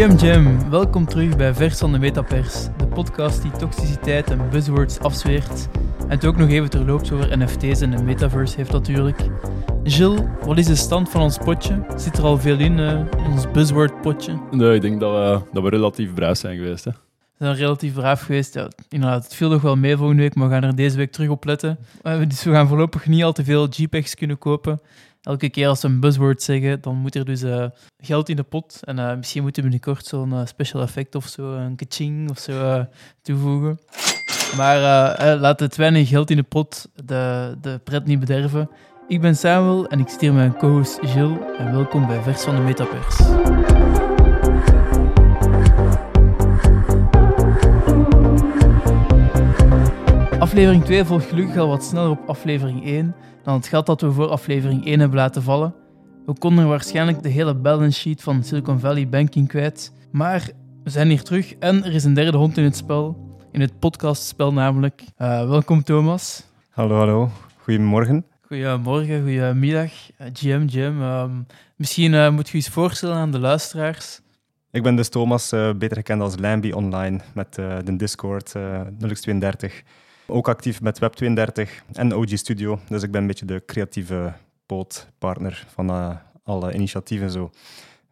GM Jam, welkom terug bij Vers van de Metapers, de podcast die toxiciteit en buzzwords afzweert en het ook nog even terloops over NFT's en de metaverse heeft natuurlijk. Gilles, wat is de stand van ons potje? Zit er al veel in, uh, ons buzzword potje? Nee, ik denk dat we, dat we relatief braaf zijn geweest. Hè. We zijn relatief braaf geweest. Ja, inderdaad, het viel nog wel mee volgende week, maar we gaan er deze week terug op letten. Uh, dus we gaan voorlopig niet al te veel JPEGs kunnen kopen elke keer als we een buzzword zeggen, dan moet er dus uh, geld in de pot. En uh, misschien moeten we binnenkort zo'n uh, special effect of zo, een kaching of zo toevoegen. Maar laat het weinig geld in de pot de, de pret niet bederven. Ik ben Samuel en ik stier mijn co-host Gilles. En welkom bij Vers van de Metapers. Aflevering 2 volgt gelukkig al wat sneller op aflevering 1 dan het geld dat we voor aflevering 1 hebben laten vallen. We konden waarschijnlijk de hele balance sheet van Silicon Valley Banking kwijt. Maar we zijn hier terug en er is een derde hond in het spel. In het podcastspel namelijk. Uh, welkom Thomas. Hallo, hallo. Goedemorgen. Goedemorgen, goedemiddag. Uh, GM. Um, misschien uh, moet je eens voorstellen aan de luisteraars. Ik ben dus Thomas, beter gekend als Lambi online met de Discord 0x32. Ook actief met Web32 en OG Studio. Dus ik ben een beetje de creatieve pootpartner van uh, alle initiatieven, zo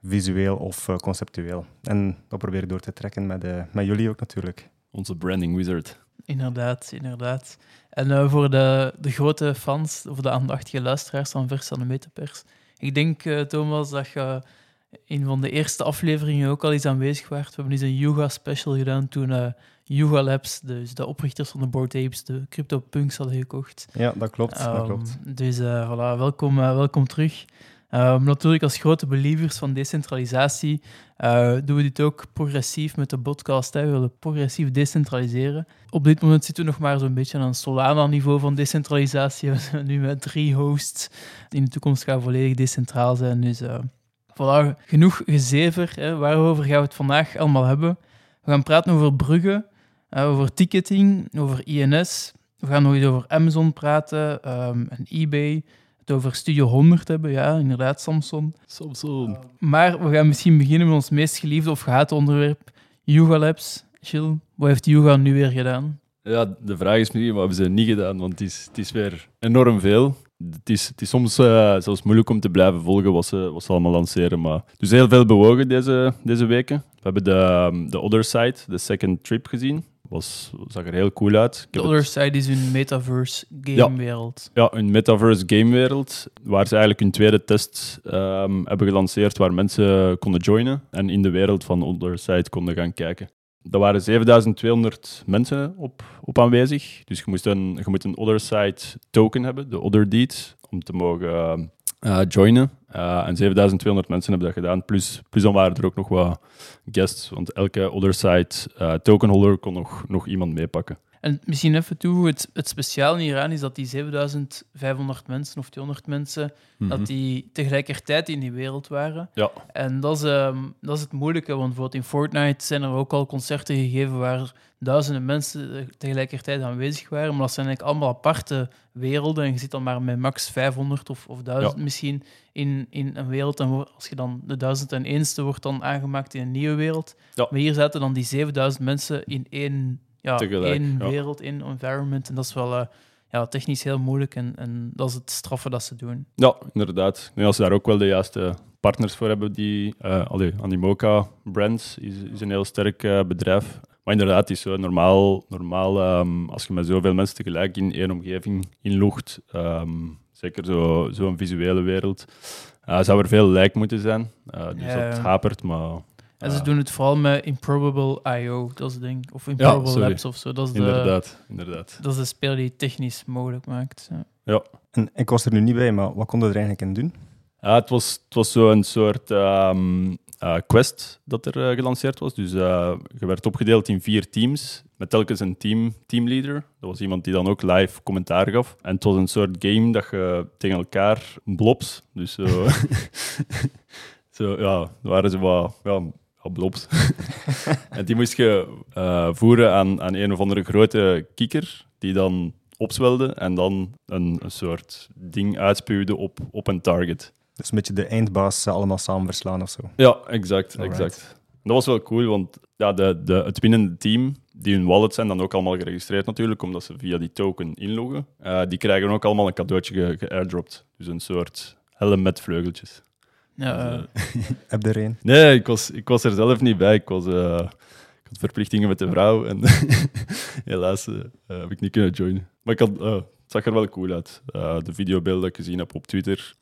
visueel of uh, conceptueel. En dat probeer ik door te trekken met, uh, met jullie ook natuurlijk. Onze branding wizard. Inderdaad, inderdaad. En voor de, de grote fans of de aandachtige luisteraars van Vers aan de Metapers. Ik denk, Thomas, dat je in van de eerste afleveringen ook al eens aanwezig was. We hebben eens een yoga special gedaan toen Yuga Labs, dus de oprichters van de Board Apes, de CryptoPunks hadden gekocht. Ja, dat klopt. dat ehm, klopt. Dus uh, voilà, welkom, uh, welkom terug. Um, natuurlijk, als grote believers van decentralisatie uh, doen we dit ook progressief met de podcast. Hè. We willen progressief decentraliseren. Op dit moment zitten we nog maar zo'n beetje aan een Solana-niveau van decentralisatie. We zijn nu met drie hosts. In de toekomst gaan we volledig decentraal zijn. Dus voilà, genoeg gezever. Hè. Waarover gaan we het vandaag allemaal hebben? We gaan praten over bruggen over ticketing, over INS. We gaan nog eens over Amazon praten um, en eBay. Het over Studio 100 hebben, ja, inderdaad, Samsung. Samsung. maar we gaan misschien beginnen met ons meest geliefde of gehate onderwerp, Yuga Labs. Chill, wat heeft Yuga nu weer gedaan? Ja, de vraag is misschien, wat hebben ze niet gedaan? Want het is, het is weer enorm veel. Het is, het is soms uh, zelfs moeilijk om te blijven volgen wat ze, wat ze allemaal lanceren. Maar dus heel veel bewogen deze, deze weken. We hebben de, de Other Side, de Second Trip gezien was, zag er heel cool uit. The Other Side is een metaverse gamewereld. Ja, ja, een metaverse gamewereld, waar ze eigenlijk een tweede test um, hebben gelanceerd waar mensen konden joinen en in de wereld van Other Side konden gaan kijken. Er waren 7200 mensen op, op aanwezig, dus je, moest een, je moet een Other Side token hebben, de Other Deed, om te mogen uh, joinen. Uh, en 7200 mensen hebben dat gedaan. Plus, plus dan waren er ook nog wat guests, want elke other side uh, tokenholder kon nog, nog iemand meepakken. En misschien even toe, het, het speciaal hieraan is dat die 7500 mensen of 200 mensen, dat mhm. die tegelijkertijd in die wereld waren. Ja. En dat is, um, dat is het moeilijke, want bijvoorbeeld in Fortnite zijn er ook al concerten gegeven waar duizenden mensen tegelijkertijd aanwezig waren, maar dat zijn eigenlijk allemaal aparte werelden en je zit dan maar met max 500 of, of 1000 misschien in, in een wereld. En als je dan de 1001ste wordt dan aangemaakt in een nieuwe wereld. Ja. Maar hier zaten dan die 7000 mensen in één ja, één wereld, één environment. En dat is wel uh, ja, technisch heel moeilijk en, en dat is het straffen dat ze doen. Ja, inderdaad. Nu, als ze daar ook wel de juiste partners voor hebben, die, uh, allee, Animoca Brands is, is een heel sterk uh, bedrijf. Maar inderdaad, het is zo normaal, normaal um, als je met zoveel mensen tegelijk in één omgeving inlogt, um, zeker zo'n zo visuele wereld, uh, zou er veel lijk moeten zijn. Uh, dus ja, dat hapert, maar en ze doen het vooral met Improbable IO, dat is het ding. Of Improbable Labs of zo. Dat is de, inderdaad, inderdaad. Dat is de speel die het technisch mogelijk maakt. Ja. ja. En ik was er nu niet bij, maar wat kon je er eigenlijk in doen? Ja, het was, het was zo een soort um, uh, quest dat er uh, gelanceerd was. Dus uh, je werd opgedeeld in vier teams, met telkens een team, teamleader. Dat was iemand die dan ook live commentaar gaf. En het was een soort game dat je tegen elkaar blobs. Dus zo, zo ja, waren ze wat... Ja, blobs. en die moest je uh, voeren aan, aan een of andere grote kikker, die dan opzwelde en dan een, een soort ding uitspuwde op, op een target. Dus een beetje de eindbaas allemaal samen verslaan of zo. Ja, exact. exact. dat was wel cool, want ja, de, de, het winnende team, die hun wallet zijn dan ook allemaal geregistreerd natuurlijk, omdat ze via die token inloggen. Uh, die krijgen ook allemaal een cadeautje geairdropt. Dus een soort helm met vleugeltjes. Ja, uh, Heb je er een? Nee, ik was, ik was er zelf niet bij. Ik was... Uh, ik had verplichtingen met de vrouw en helaas heb ik niet kunnen joinen. Maar ik had, het zag er wel cool uit. de videobeelden die ik gezien heb op Twitter.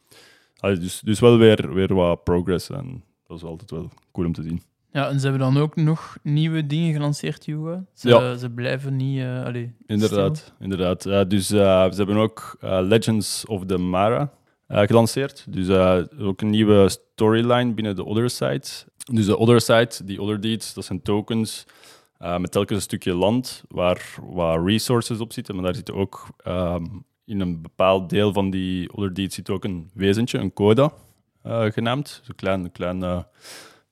dus, dus wel weer, weer wat progress en dat is altijd wel cool om te zien. Ja, en ze hebben dan ook nog nieuwe dingen gelanceerd, Hugo. Ze, Ja. ze blijven niet... eh allee, Inderdaad, stil. inderdaad. Ja, dus eh, ze hebben ook eh, Legends of the Mara eh, gelanceerd. Dus eh, ook een nieuwe storyline binnen de Other Side. Dus de Other Side, die Other Deeds, dat zijn tokens eh, met telkens een stukje land waar, waar resources op zitten. Maar daar zit ook ehm, in een bepaald deel van die Other Deeds zit ook een wezentje, een coda eh, genaamd. Zo'n klein, klein eh,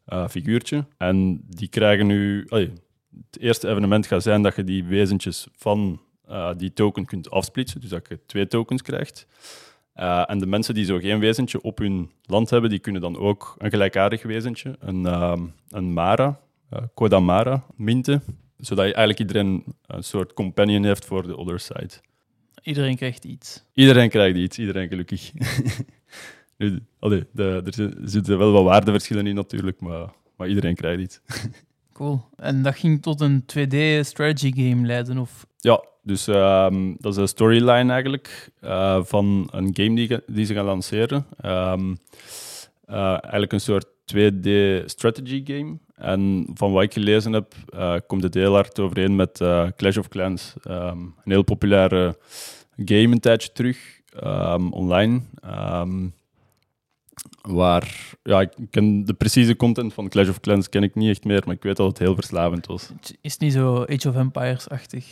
eh, figuurtje. En die krijgen nu... het eerste evenement gaat zijn dat je die wezentjes van eh, die token kunt afsplitsen. Dus dat je twee tokens krijgt. Eh, en de mensen die zo geen wezentje op hun land hebben, die kunnen dan ook een gelijkaardig wezentje, een, ehm, een Mara, uh, Koda Mara, minten. Zodat je eigenlijk iedereen een soort companion heeft voor de other side. Iedereen krijgt iets. Iedereen krijgt iets, iedereen gelukkig. nu, allee, de, er zi- zitten wel wat waardeverschillen in natuurlijk, maar, maar iedereen krijgt iets. Cool. En dat ging tot een 2D-strategy game leiden, of... Ja, dus ehm, dat is een storyline eigenlijk eh, van een game die, die ze gaan lanceren. Ehm, eh, eigenlijk een soort 2D strategy game. En van wat ik gelezen heb, eh, komt het heel hard overeen met Clash of Clans. Ehm, een heel populaire game een tijdje terug, online. Waar, ja, ik ken de precieze content van Clash of Clans ken ik niet echt meer, maar ik weet dat het heel verslavend was. Het is niet zo Age of Empires-achtig.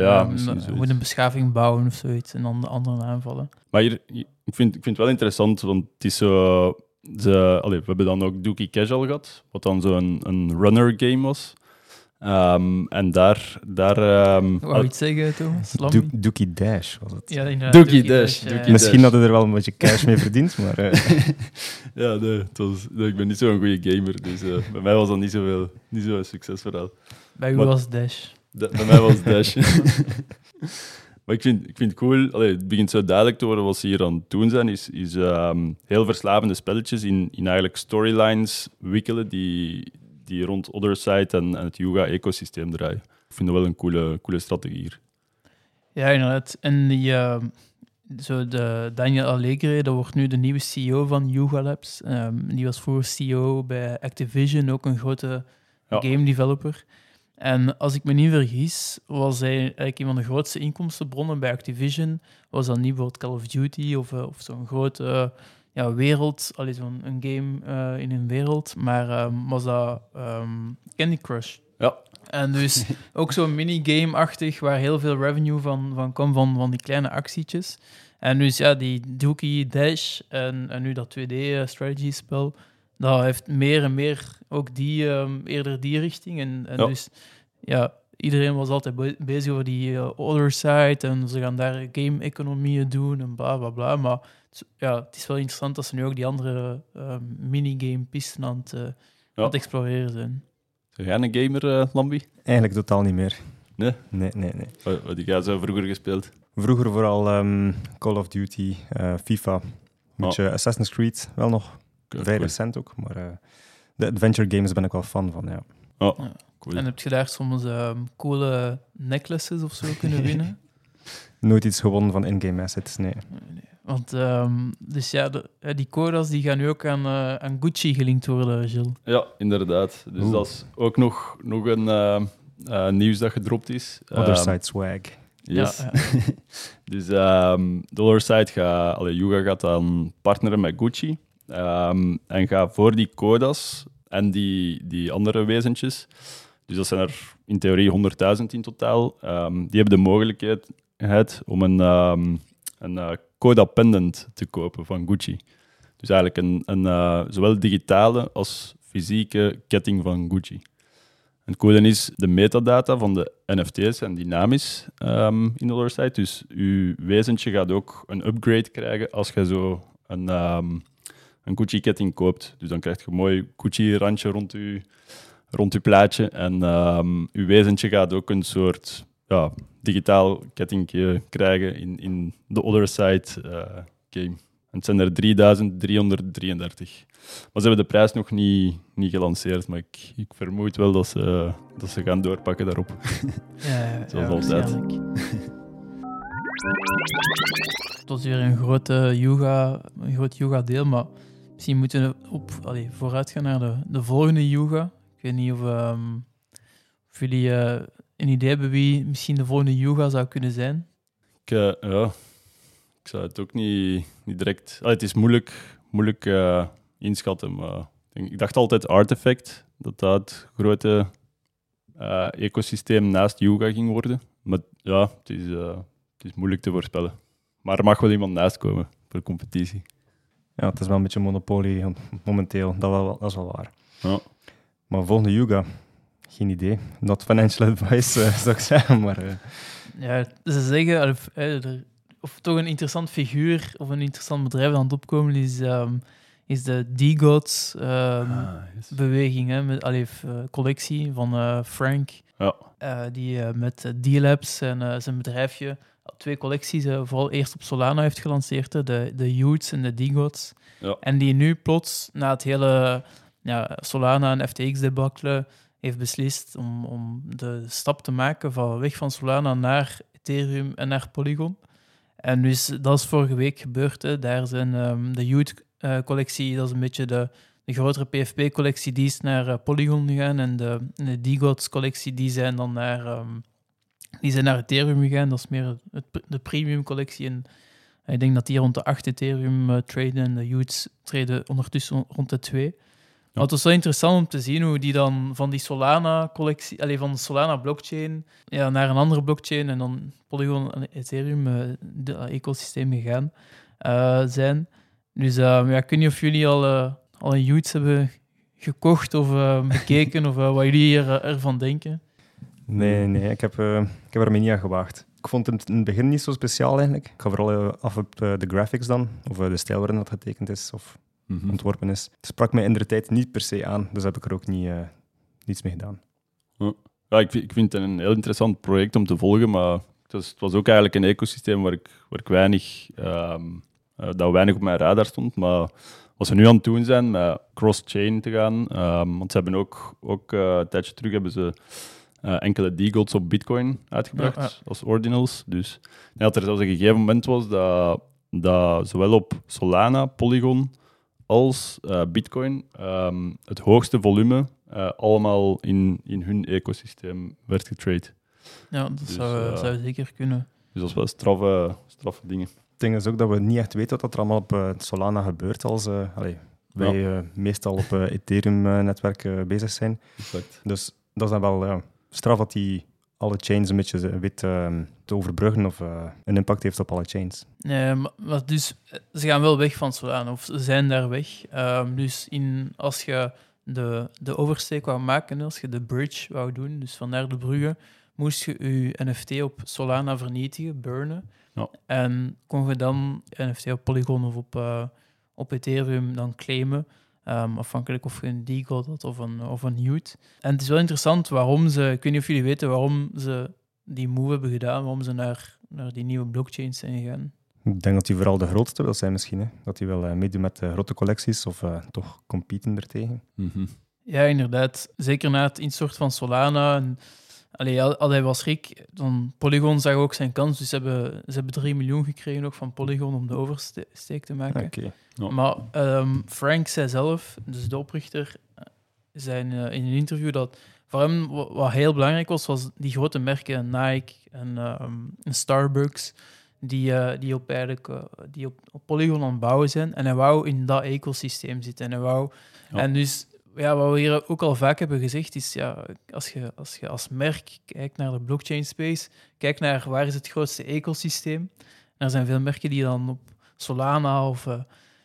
Ja, zoiets. moet een beschaving bouwen of zoiets en dan de anderen aanvallen. Maar hier, ik, vind, ik vind het wel interessant, want het is zo... Ze, allee, we hebben dan ook Dookie Casual gehad, wat dan zo'n een runner game was. Ehm, en daar... daar ehm, Wou je iets zeggen, Thomas? Lambi? Doek- Dookie Dash was het. Ja, inderdaad. Dookie Dookie Dash, Dookie. Misschien hadden er wel een beetje cash mee verdiend, maar eh, ja, nee, het was, nee, ik ben niet zo'n goede gamer, dus eh, bij mij was dat niet zoveel, niet zo'n succesverhaal. Bij u Maar- was Dash. Da- bij mij was het Dash. maar ik vind, ik vind het cool, allee, het begint zo duidelijk te worden wat ze hier aan het doen zijn, is, is ehm, heel verslavende spelletjes in, in eigenlijk storylines wikkelen die, die rond Other Side en, en het Yuga-ecosysteem draaien. Ik vind dat wel een coole, coole strategie hier. Ja, inderdaad. En die, ehm, zo de Daniel Allegre, dat wordt nu de nieuwe CEO van Yuga Labs. Ehm, die was vroeger CEO bij Activision, ook een grote Ja. game developer. En als ik me niet vergis, was hij eigenlijk een van de grootste inkomstenbronnen bij Activision. Was dat niet bijvoorbeeld Call of Duty of, eh, of zo'n grote ja, wereld, allee, zo'n een game eh, in een wereld, maar ehm, was dat ehm, Candy Crush. Ja. En dus ook zo'n minigame-achtig, waar heel veel revenue van, van komt, van, van die kleine actietjes. En dus ja, die Dookie Dash en, en nu dat 2D-strategy-spel, dat heeft meer en meer ook die, ehm, eerder die richting. En, en Ja. dus ja, iedereen was altijd be- bezig over die eh, other side en ze gaan daar game-economieën doen en bla bla bla. Maar het, is- ja, het is wel interessant dat ze nu ook die andere ehm, minigame-pisten aan, het, eh, aan het exploreren zijn. Zeg jij een gamer, eh Lambi? eigenlijk totaal niet meer. Nee? Nee, nee, nee. Wat, wat heb jij zo vroeger gespeeld? Vroeger vooral ehm, Call of Duty, eh, FIFA, een beetje Assassin's Creed, wel nog vrij Cool. recent ook, maar eh, de adventure games ben ik wel fan van, ja. Cool. En heb je daar soms ehm, coole necklaces of zo kunnen winnen? Nooit iets gewonnen van in-game assets, nee. Nee. Want ehm, dus ja, de- eh, die codas die gaan nu ook aan, eh, aan Gucci gelinkt worden, Gilles. Ja, inderdaad. Dus Oeh. dat is ook nog, nog een eh, eh, nieuws dat gedropt is. Other Ehm, side swag. Yes. Ja, ja. dus ehm Dollarside gaat, allee, Yuga gaat dan partneren met Gucci ehm, en gaat voor die codas en die, die andere wezentjes, dus dat zijn er in theorie 100.000 in totaal, ehm, die hebben de mogelijkheid om een, ehm, een eh, coda pendant te kopen van Gucci. Dus eigenlijk een, een eh, zowel digitale als fysieke ketting van Gucci. En coole is, de metadata van de NFT's zijn dynamisch in de site. Dus uw wezentje gaat ook een upgrade krijgen als je zo een, een Gucci-ketting koopt. Dus dan krijg je een mooi Gucci-randje rond je, rond je plaatje. En ehm je wezentje gaat ook een soort ja, digitaal kettingje krijgen in, in de Other Side eh, game. En het zijn er 3333. Maar ze hebben de prijs nog niet, niet gelanceerd, maar ik, ik vermoed wel dat ze, dat ze gaan doorpakken daarop. Ja, Zoals ja, altijd. Het was weer een grote yoga, een groot yoga-deel, maar misschien moeten we op, allee, vooruit gaan naar de, de volgende yoga. Ik weet niet of, ehm, jullie eh, een idee hebben wie misschien de volgende yoga zou kunnen zijn. Ik, eh, ja, ik zou het ook niet, niet direct... Allee, het is moeilijk, moeilijk eh, inschatten, maar ik, dacht altijd Artifact, dat dat grote ecosysteem naast yoga ging worden. Maar ja, het is, het is moeilijk te voorspellen. Maar er mag wel iemand naast komen voor de competitie. Ja, het is wel een beetje monopolie momenteel, dat, wel, dat is wel waar. Ja. Maar volgende yoga, geen idee. Not financial advice, eh, zou ik zeggen, maar... eh, Ja, ze zeggen, of, eh, of toch een interessant figuur of een interessant bedrijf aan het opkomen is, ehm, is de D-Gods ehm, beweging, hè, met, allee, collectie van eh, Frank, Ja. eh, die met D-Labs en eh, zijn bedrijfje twee collecties, eh, vooral eerst op Solana heeft gelanceerd, de, de Youths en de D-Gods. Ja. En die nu plots, na het hele ja, Solana en FTX-debakkelen, heeft beslist om, om de stap te maken van weg van Solana naar Ethereum en naar Polygon. En dus dat is vorige week gebeurd. Hè. Daar zijn ehm, de Youth-collectie, dat is een beetje de, de grotere PFP-collectie, die is naar eh, Polygon gegaan. En de, de D-Gods-collectie, die zijn dan naar, ehm, die zijn naar Ethereum gegaan. Dat is meer het, de premium-collectie. En ik denk dat die rond de 8 Ethereum eh, traden en de Youths treden ondertussen rond de 2. Maar het was wel interessant om te zien hoe die dan van die Solana-collectie, alleen van de Solana-blockchain, ja, naar een andere blockchain en dan Polygon en Ethereum, eh, de ecosysteem gegaan eh, zijn. Dus eh, ja, ik weet niet of jullie al, eh, al een Youths hebben gekocht of eh, bekeken of eh, wat jullie er, ervan denken. Nee, nee, ik heb, eh, ik heb aan gewaagd. Ik vond het in het begin niet zo speciaal eigenlijk. Ik ga vooral eh, af op eh, de graphics dan, of de stijl waarin dat getekend is of Mhm. ontworpen is. Het sprak mij in de tijd niet per se aan, dus heb ik er ook niet, niets mee gedaan. Ja, ik, vind- ik vind het een heel interessant project om te volgen, maar het was, het was ook eigenlijk een ecosysteem waar ik, waar ik weinig, ehm, eh, dat weinig op mijn radar stond. Maar wat ze nu aan het doen zijn met cross-chain te gaan, ehm, want ze hebben ook, ook een tijdje terug hebben ze eh, enkele D-gods op Bitcoin uitgebracht Ja, ja. als ordinals. Dus dat er zelfs een gegeven moment was dat, dat zowel op Solana, Polygon als eh, Bitcoin ehm, het hoogste volume eh, allemaal in, in hun ecosysteem werd getrade. Ja, dat Dus, zou, zou zeker kunnen. Dus dat is wel straffe, straffe dingen. Het ding is ook dat we niet echt weten wat er allemaal op eh, Solana gebeurt als eh, allee, wij eh, meestal op eh, Ethereum-netwerken bezig zijn. Exact. Dus dat is dan wel ja, straf dat die alle chains een beetje eh, weet eh, te overbruggen of eh, een impact heeft op alle chains. Nee, maar, dus, eh, ze gaan wel weg van Solana, of ze zijn daar weg. Ehm, dus in, als je de, de oversteek wou maken, als je de bridge wou doen, dus vanuit de bruggen, moest je je NFT op Solana vernietigen, burnen. Ja. En kon je dan NFT op Polygon of op, eh, op Ethereum dan claimen. Ehm, afhankelijk of je een D-God had of een, of een Youth. En het is wel interessant waarom ze, ik weet niet of jullie weten waarom ze die move hebben gedaan, waarom ze naar, naar die nieuwe blockchains zijn gegaan. Ik denk dat die vooral de grootste wil zijn misschien. Hè? Dat die wel eh, meedoen met de grote collecties of eh, toch competen ertegen. Mhm. Ja, inderdaad. Zeker na het instorten van Solana. En, allee, al, hij was rijk, dan Polygon zag ook zijn kans. Dus ze hebben, ze hebben 3 miljoen gekregen ook van Polygon om de oversteek te maken. Oké. Ja. Maar ehm, Frank zei zelf, dus de oprichter, eh, zei in, eh, in een interview dat voor hem wa- wat heel belangrijk was, was die grote merken, Nike en, ehm, en Starbucks, die, eh, die op, eigenlijk, die op, op Polygon aan het bouwen zijn. En hij wou in dat ecosysteem zitten. En, hij wou, Ja. en dus, ja, wat we hier ook al vaak hebben gezegd, is ja, als je als, je als merk kijkt naar de blockchain space, kijk naar waar is het grootste ecosysteem. En er zijn veel merken die dan op Solana of eh,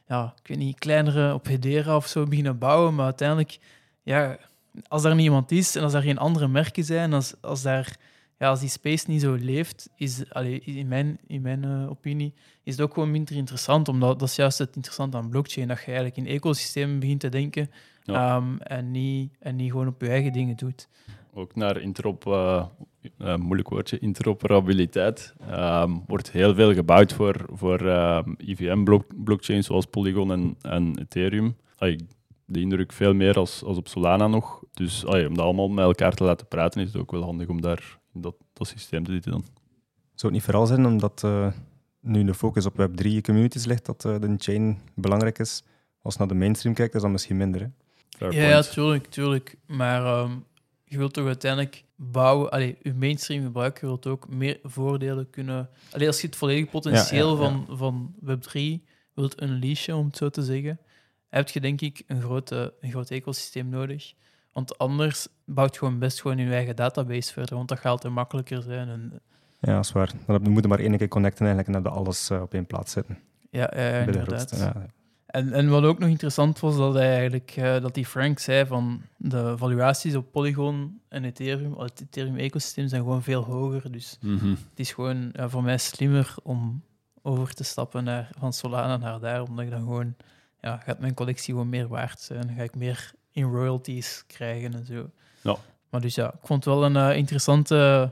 ja, ik weet niet, kleinere op Hedera of zo beginnen bouwen. Maar uiteindelijk, ja, als daar niemand is en als er geen andere merken zijn, als, als daar ja, als die space niet zo leeft, is, allee, in mijn, in mijn eh, opinie, is het ook gewoon minder interessant. Omdat dat is juist het interessante aan blockchain, dat je eigenlijk in ecosystemen begint te denken Ja. ehm, en, niet, en niet gewoon op je eigen dingen doet. Ook naar interop, eh, eh, moeilijk woordje, interoperabiliteit. Ehm, wordt heel veel gebouwd voor, voor IVM-blockchains zoals Polygon en, en Ethereum. Ay, de indruk veel meer als, als op Solana nog. Dus ay, om dat allemaal met elkaar te laten praten, is het ook wel handig om daar in dat, dat systeem te zitten dan. Zou het niet vooral zijn omdat eh, nu de focus op Web3 communities ligt, dat eh, de chain belangrijk is? Als je naar de mainstream kijkt, is dat misschien minder. Hè? Fair Ja, point. tuurlijk, tuurlijk. Maar ehm, je wilt toch uiteindelijk bouwen... Allee, je mainstream gebruiker wilt ook meer voordelen kunnen... Allee, als je het volledige potentieel Ja, ja, ja. Van, van Web3 wilt unleashen, om het zo te zeggen, heb je denk ik een, grote, een groot ecosysteem nodig. Want anders bouwt gewoon best gewoon je eigen database verder, want dat gaat altijd makkelijker zijn. En, Ja, dat is waar. Dan moet je maar één keer connecten eigenlijk en heb je alles eh, op één plaats zitten. ja, ja, inderdaad. En, en wat ook nog interessant was, dat hij eigenlijk, eh, dat die Frank zei van de valuaties op Polygon en Ethereum, het Ethereum-ecosysteem zijn gewoon veel hoger. Dus Mhm. het is gewoon voor mij slimmer om over te stappen naar, van Solana naar daar, omdat ik dan gewoon, ja, gaat mijn collectie gewoon meer waard zijn. Dan ga ik meer in royalties krijgen en zo. Ja. Maar dus ja, ik vond het wel een eh, interessante,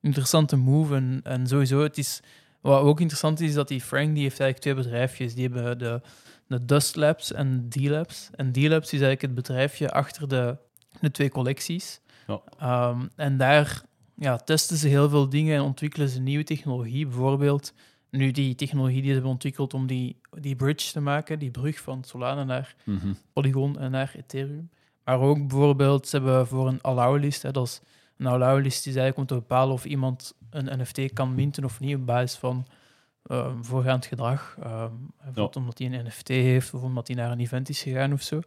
interessante move. En, en sowieso, het is, wat ook interessant is, dat die Frank, die heeft eigenlijk twee bedrijfjes. Die hebben de, de Dust Labs en D-Labs. En D-Labs is eigenlijk het bedrijfje achter de, de twee collecties. Ja. Ehm, en daar ja, testen ze heel veel dingen en ontwikkelen ze nieuwe technologie. Bijvoorbeeld, nu die technologie die ze hebben ontwikkeld om die, die bridge te maken, die brug van Solana naar Mhm. Polygon en naar Ethereum. Maar ook bijvoorbeeld, ze hebben voor een allow-list, hè, dat is, een allow-list is eigenlijk om te bepalen of iemand een NFT kan minten of niet op basis van ehm, voorgaand gedrag. Ehm, bijvoorbeeld omdat hij een NFT heeft of omdat hij naar een event is gegaan of zo.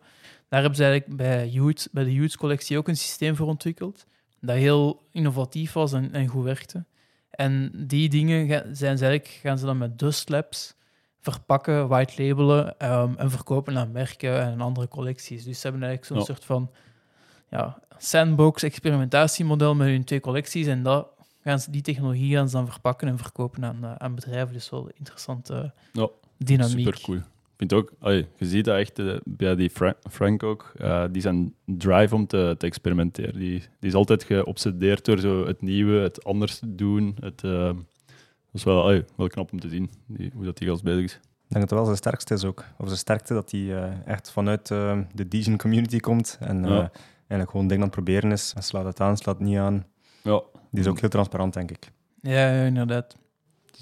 Daar hebben ze eigenlijk bij, Youth, bij de Youth-collectie ook een systeem voor ontwikkeld dat heel innovatief was en, en goed werkte. En die dingen ga- zijn ze eigenlijk, gaan ze dan met Dust Labs verpakken, white labelen ehm, en verkopen aan merken en andere collecties. Dus ze hebben eigenlijk zo'n Ja. soort van ja, sandbox experimentatiemodel met hun twee collecties en dat gaan ze, die technologie gaan ze dan verpakken en verkopen aan, eh, aan bedrijven. Dus wel een interessante Ja, dynamiek. Super cool. Ik vind ook, allee, je ziet dat echt eh, bij die Fra- Frank ook, eh, die zijn drive om te, te experimenteren. Die, die is altijd geobsedeerd door zo het nieuwe, het anders te doen. Het, dat is wel, allee, wel knap om te zien, die, hoe dat die gast bezig is. Ik denk dat het wel zijn sterkste is ook. Of zijn sterkte, dat hij eh, echt vanuit de Degen community komt en eh, Ja. eigenlijk gewoon dingen aan het proberen is. Hij slaat het aan, slaat het niet aan. Ja, Die is ook heel transparant, denk ik. Ja, ja, inderdaad.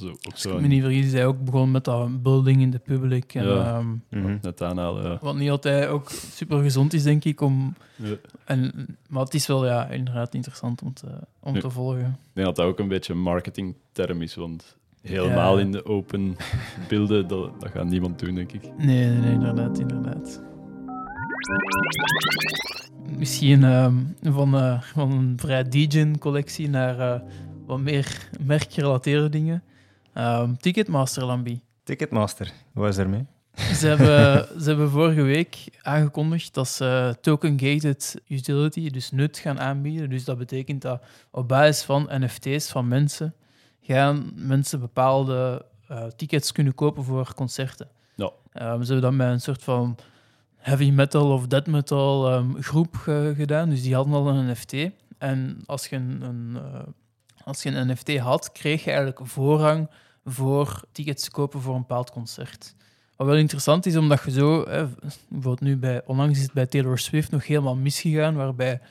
ook Als zo ik me niet vergis, is hij ook begonnen met dat building in de public. En, Ja. ehm, Mhm. net aanhalen. wat niet altijd ook super gezond is, denk ik. Om, Ja. en, maar het is wel ja, inderdaad interessant om te, om Ja. te volgen. Ik denk dat dat ook een beetje een marketingterm is, want helemaal Ja. in de open beelden, dat, dat gaat niemand doen, denk ik. Nee, nee, nee, inderdaad, inderdaad. Misschien ehm, van, eh, van een vrij DJ-collectie naar eh, wat meer merkgerelateerde dingen. Ehm, Ticketmaster Lambi. Ticketmaster, hoe is ermee? Ze hebben, ze hebben vorige week aangekondigd dat ze token-gated utility, dus nut, gaan aanbieden. Dus dat betekent dat op basis van NFT's van mensen gaan mensen bepaalde eh, tickets kunnen kopen voor concerten. Ja. Ehm, ze hebben dat met een soort van heavy metal of death metal ehm, groep ge- gedaan. Dus die hadden al een NFT. En als je een, een, eh, als je een NFT had, kreeg je eigenlijk voorrang voor tickets te kopen voor een bepaald concert. Wat wel interessant is, omdat je zo, hè, bijvoorbeeld nu bij, onlangs is het bij Taylor Swift nog helemaal misgegaan, waarbij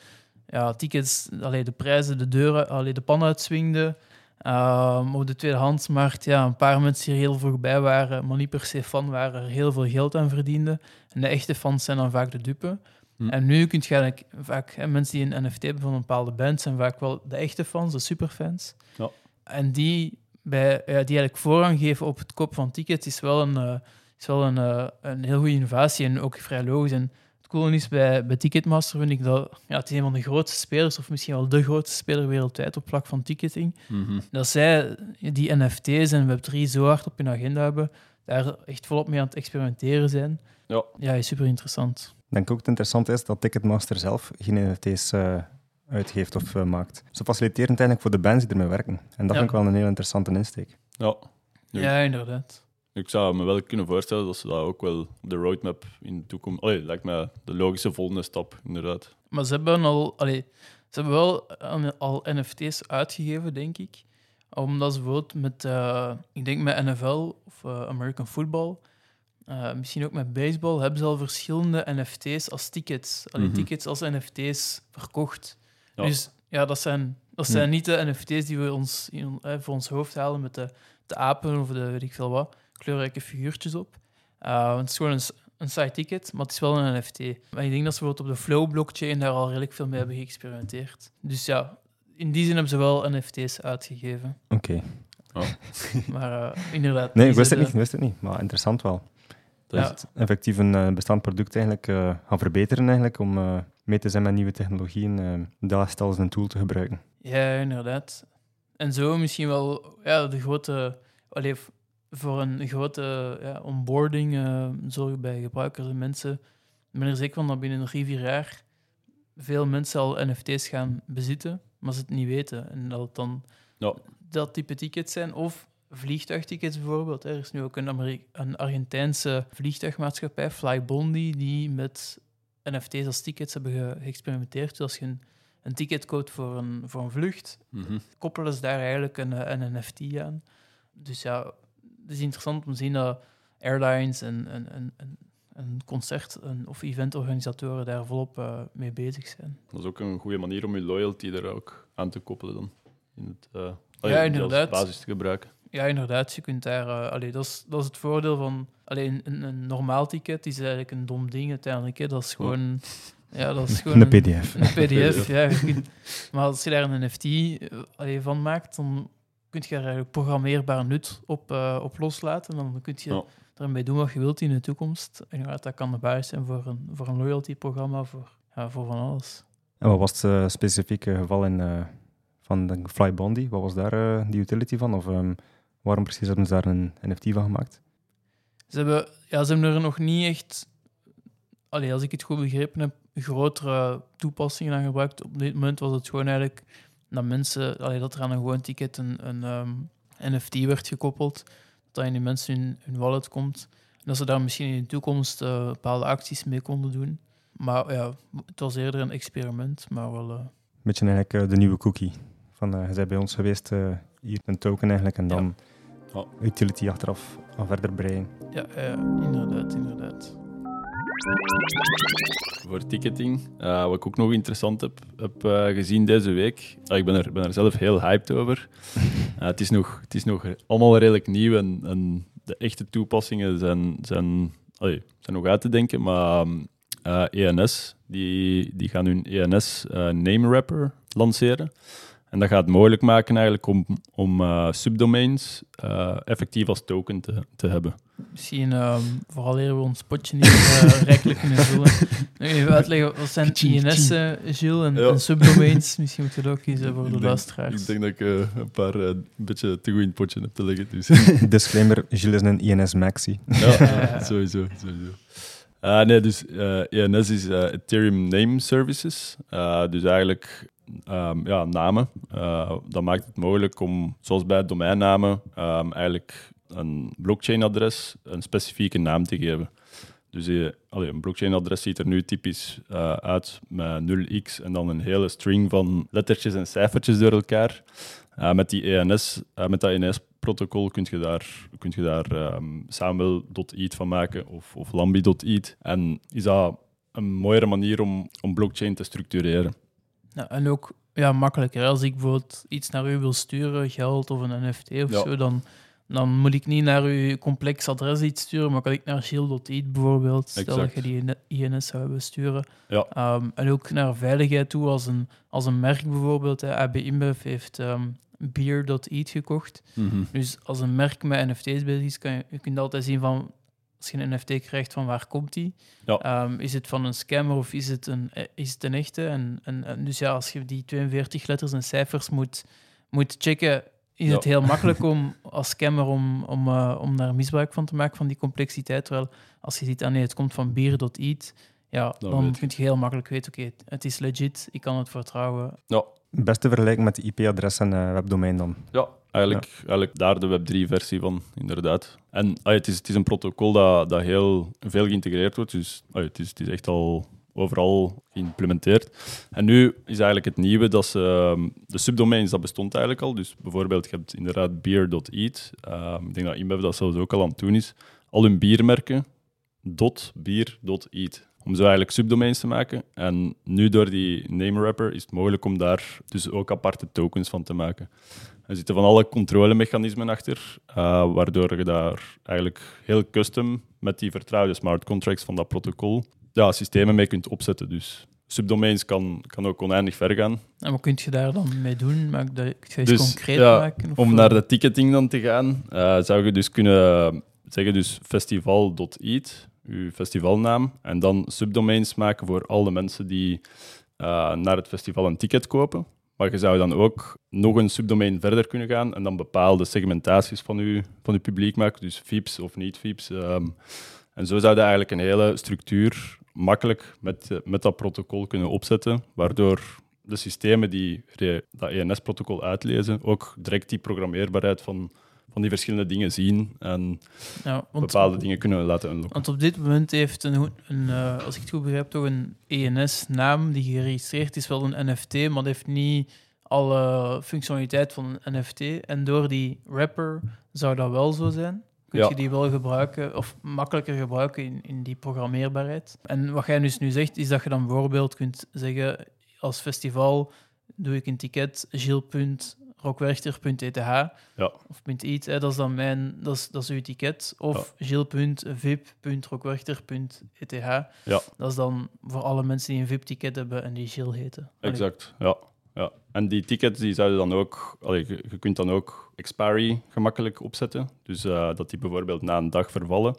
ja, tickets, allee, de prijzen, de deuren, allee, de pan uitswingden. Ehm, op de tweedehandsmarkt, ja, een paar mensen die er heel voorbij waren, maar niet per se fan waren, er heel veel geld aan verdienden. En de echte fans zijn dan vaak de dupe. Hm. En nu kun je eigenlijk vaak, hè, mensen die een NFT hebben van een bepaalde band, zijn vaak wel de echte fans, de superfans. Ja. En die, bij, ja, die eigenlijk voorrang geven op het koop van tickets is wel een, eh, is wel een, eh, een heel goede innovatie en ook vrij logisch. En coole is bij, bij Ticketmaster vind ik dat ja, het is een van de grootste spelers, of misschien wel de grootste speler wereldwijd op vlak van ticketing. Mhm. Dat zij die NFT's en Web3 zo hard op hun agenda hebben, daar echt volop mee aan het experimenteren zijn. Ja. Ja, is super interessant. Ik denk ook het interessante is dat Ticketmaster zelf geen NFT's eh, uitgeeft of uh, maakt. Zo faciliterend eigenlijk voor de bands die ermee werken. En dat Ja. vind ik wel een heel interessante insteek. Ja. Ja. Ja, inderdaad. Ik zou me wel kunnen voorstellen dat ze dat ook wel de roadmap in de toekomst... Allee, lijkt me de logische volgende stap, inderdaad. Maar ze hebben al, allee, ze hebben wel al NFT's uitgegeven, denk ik. Omdat ze bijvoorbeeld met, eh, ik denk met NFL of eh, American Football, eh, misschien ook met baseball, hebben ze al verschillende NFT's als tickets. Allee, Mhm. tickets als NFT's verkocht. Ja. Dus ja, dat zijn, dat zijn niet de NFT's die we ons, in, voor ons hoofd halen met de, de apen of de weet ik veel wat, kleurrijke figuurtjes op. Eh, het is gewoon een, side ticket, maar het is wel een NFT. Maar ik denk dat ze bijvoorbeeld op de Flow-blockchain daar al redelijk veel mee hebben geëxperimenteerd. Dus ja, in die zin hebben ze wel NFT's uitgegeven. Oké. Maar eh, inderdaad. Nee, ik wist het niet, ik wist het niet. Maar interessant wel. Dat Ja. is het. Effectief een eh, bestaand product eigenlijk eh, gaan verbeteren eigenlijk, om eh, mee te zijn met nieuwe technologieën. Uh, dat als een tool te gebruiken. Ja, inderdaad. En zo misschien wel ja, de grote... Allee, voor een grote ja, onboarding eh, zorgen bij gebruikers en mensen. Ik ben er zeker van dat binnen drie, vier jaar veel mensen al NFT's gaan bezitten, maar ze het niet weten. En dat het dan dat type tickets zijn. Of vliegtuigtickets bijvoorbeeld. Er is nu ook een, Ameri- een Argentijnse vliegtuigmaatschappij, Flybondi, die met NFT's als tickets hebben ge- geëxperimenteerd. Dus als je een, een ticket koopt voor een, voor een vlucht, Mhm. koppelen ze daar eigenlijk een, eh, een NFT aan. Dus ja, het is interessant om te zien dat airlines en, en, en, concert- en, of eventorganisatoren daar volop eh, mee bezig zijn. Dat is ook een goede manier om je loyalty er ook aan te koppelen dan. In het, eh, Ja, inderdaad. Als basis te gebruiken. Ja, inderdaad. Je kunt daar... allee, dat, is, dat is het voordeel van... Alleen een, een normaal ticket is eigenlijk een dom ding uiteindelijk. Hè. Dat is gewoon... Ja, dat is gewoon Een PDF. Een PDF, ja. kunt- maar als je daar een NFT allee, van maakt, dan kun je er eigenlijk programmeerbaar nut op, eh, op loslaten. Dan kun je Ja. ermee doen wat je wilt in de toekomst. En ja, dat kan de basis zijn voor een, voor een loyalty-programma, voor, ja, voor van alles. En wat was het eh, specifieke geval in, eh, van de Flybondi? Wat was daar eh, die utility van? Of ehm, waarom precies hebben ze daar een NFT van gemaakt? Ze hebben, ja, ze hebben er nog niet echt, allee, als ik het goed begrepen heb, grotere toepassingen aan gebruikt. Op dit moment was het gewoon eigenlijk dat mensen, allee, dat er aan een gewoon ticket een, een ehm, NFT werd gekoppeld. Dat in die mensen hun, hun wallet komt. En dat ze daar misschien in de toekomst eh, bepaalde acties mee konden doen. Maar ja, het was eerder een experiment, maar wel... eh, Beetje eigenlijk eh, de nieuwe cookie. Van, je bent bij ons geweest, hier een token eigenlijk, en dan Ja. utility achteraf aan verder breien. ja, ja, inderdaad, inderdaad. Voor ticketing, eh, wat ik ook nog interessant heb, heb eh, gezien deze week. Ah, ik ben er, ben er zelf heel hyped over. Eh, het, is nog, het is nog allemaal redelijk nieuw en, en de echte toepassingen zijn, zijn, zijn nog uit te denken. Maar ENS, die, die gaan hun ENS Name Wrapper lanceren. En dat gaat het mogelijk maken eigenlijk om, om eh, subdomains eh, effectief als token te, te hebben. Misschien, ehm vooral eer we ons potje niet eh rijkelijk kunnen vullen. Nu even uitleggen, wat zijn INS, Gilles, en, Ja. en subdomains? Misschien moet je dat ook kiezen voor de luisteraars. Ik denk dat ik eh, een paar eh, een beetje te goed in het potje heb te leggen. Dus. Disclaimer, Gilles is een INS Maxi. Ja, sowieso. sowieso. Ah, nee, dus eh, ENS is Ethereum Name Services. Eh, dus eigenlijk ehm, ja, namen. Eh, dat maakt het mogelijk om, zoals bij domeinnamen, ehm, eigenlijk een blockchain-adres een specifieke naam te geven. Dus eh, allee, een blockchain-adres ziet er nu typisch eh, uit met 0x en dan een hele string van lettertjes en cijfertjes door elkaar. Met die ENS, met dat ENS-protocol kun je daar, kun je daar ehm, Samuel.eth van maken of, of Lambi.eth. En is dat een mooiere manier om, om blockchain te structureren. Ja, en ook ja, makkelijker. Als ik bijvoorbeeld iets naar u wil sturen, geld of een NFT of Ja. zo, dan, dan moet ik niet naar uw complex adres iets sturen, maar kan ik naar Gilles.it bijvoorbeeld, stel dat je die INS zou hebben sturen. Ja. Ehm, en ook naar veiligheid toe, als een, als een merk bijvoorbeeld. hè, AB InBev heeft ehm Beer.it gekocht. Dus als een merk met NFT's bezig is, kan je, je kunt altijd zien van als je een NFT krijgt van waar komt die? Ja. Ehm, is het van een scammer of is het een, eh, is het een echte? En, en, en dus ja, als je die 42 letters en cijfers moet, moet checken, is Ja. het heel makkelijk om als scammer om, om, eh, om daar misbruik van te maken van die complexiteit. Terwijl als je ziet, ah nee, het komt van bier.it, ja, Dan kun je heel makkelijk weten, oké, het is legit, ik kan het vertrouwen. Ja, Beste vergelijking met de IP-adres en eh, webdomein dan. Ja, eigenlijk, eigenlijk daar de Web3-versie van, inderdaad. En ah, het, is, het is een protocol dat, dat heel veel geïntegreerd wordt, dus ah, het, is, het is echt al overal geïmplementeerd. En nu is eigenlijk het nieuwe dat ze... ehm, De subdomains, dat bestond eigenlijk al. Dus bijvoorbeeld, je hebt inderdaad beer.eat. Ehm, ik denk dat InBev dat zelfs ook al aan het doen is. Al hun biermerken, dot, bier.eat. Om zo eigenlijk subdomains te maken. En nu door die name wrapper is het mogelijk om daar dus ook aparte tokens van te maken. Er zitten van alle controlemechanismen achter, eh, waardoor je daar eigenlijk heel custom met die vertrouwde smart contracts van dat protocol ja, systemen mee kunt opzetten. Dus subdomains kan, kan ook oneindig ver gaan. En wat kun je daar dan mee doen? Maak dat, kun je iets Dus, concreet ja, maken? Of, Om naar de ticketing dan te gaan, eh, zou je dus kunnen zeggen dus festival.eat, uw festivalnaam, en dan subdomains maken voor alle mensen die eh, naar het festival een ticket kopen. Maar je zou dan ook nog een subdomein verder kunnen gaan en dan bepaalde segmentaties van je, van uw publiek maken, dus VIPs of niet-VIPs. ehm. en zo zou je eigenlijk een hele structuur makkelijk met, eh, met dat protocol kunnen opzetten, waardoor de systemen die dat ENS-protocol uitlezen ook direct die programmeerbaarheid van, van die verschillende dingen zien en ja, want, bepaalde dingen kunnen laten unlocken. Want op dit moment heeft een, een eh, als ik het goed begrijp, toch een ENS-naam die geregistreerd is, wel een NFT, maar dat heeft niet alle functionaliteit van een NFT. En door die wrapper zou dat wel zo zijn. Kun Ja. je die wel gebruiken, of makkelijker gebruiken in, in die programmeerbaarheid. En wat jij dus nu zegt, is dat je dan bijvoorbeeld kunt zeggen, als festival doe ik een ticket, gilles.rockwerchter.eth Ja, of .it, hè, dat is dan mijn, dat is, dat is uw ticket. Of gilles.vip.rockwerchter.eth. ja Dat is dan voor alle mensen die een VIP-ticket hebben en die Gilles heten. Exact. Ja. Ja. En die tickets die zouden dan ook, allee, je, je kunt dan ook expiry gemakkelijk opzetten. Dus eh, dat die bijvoorbeeld na een dag vervallen.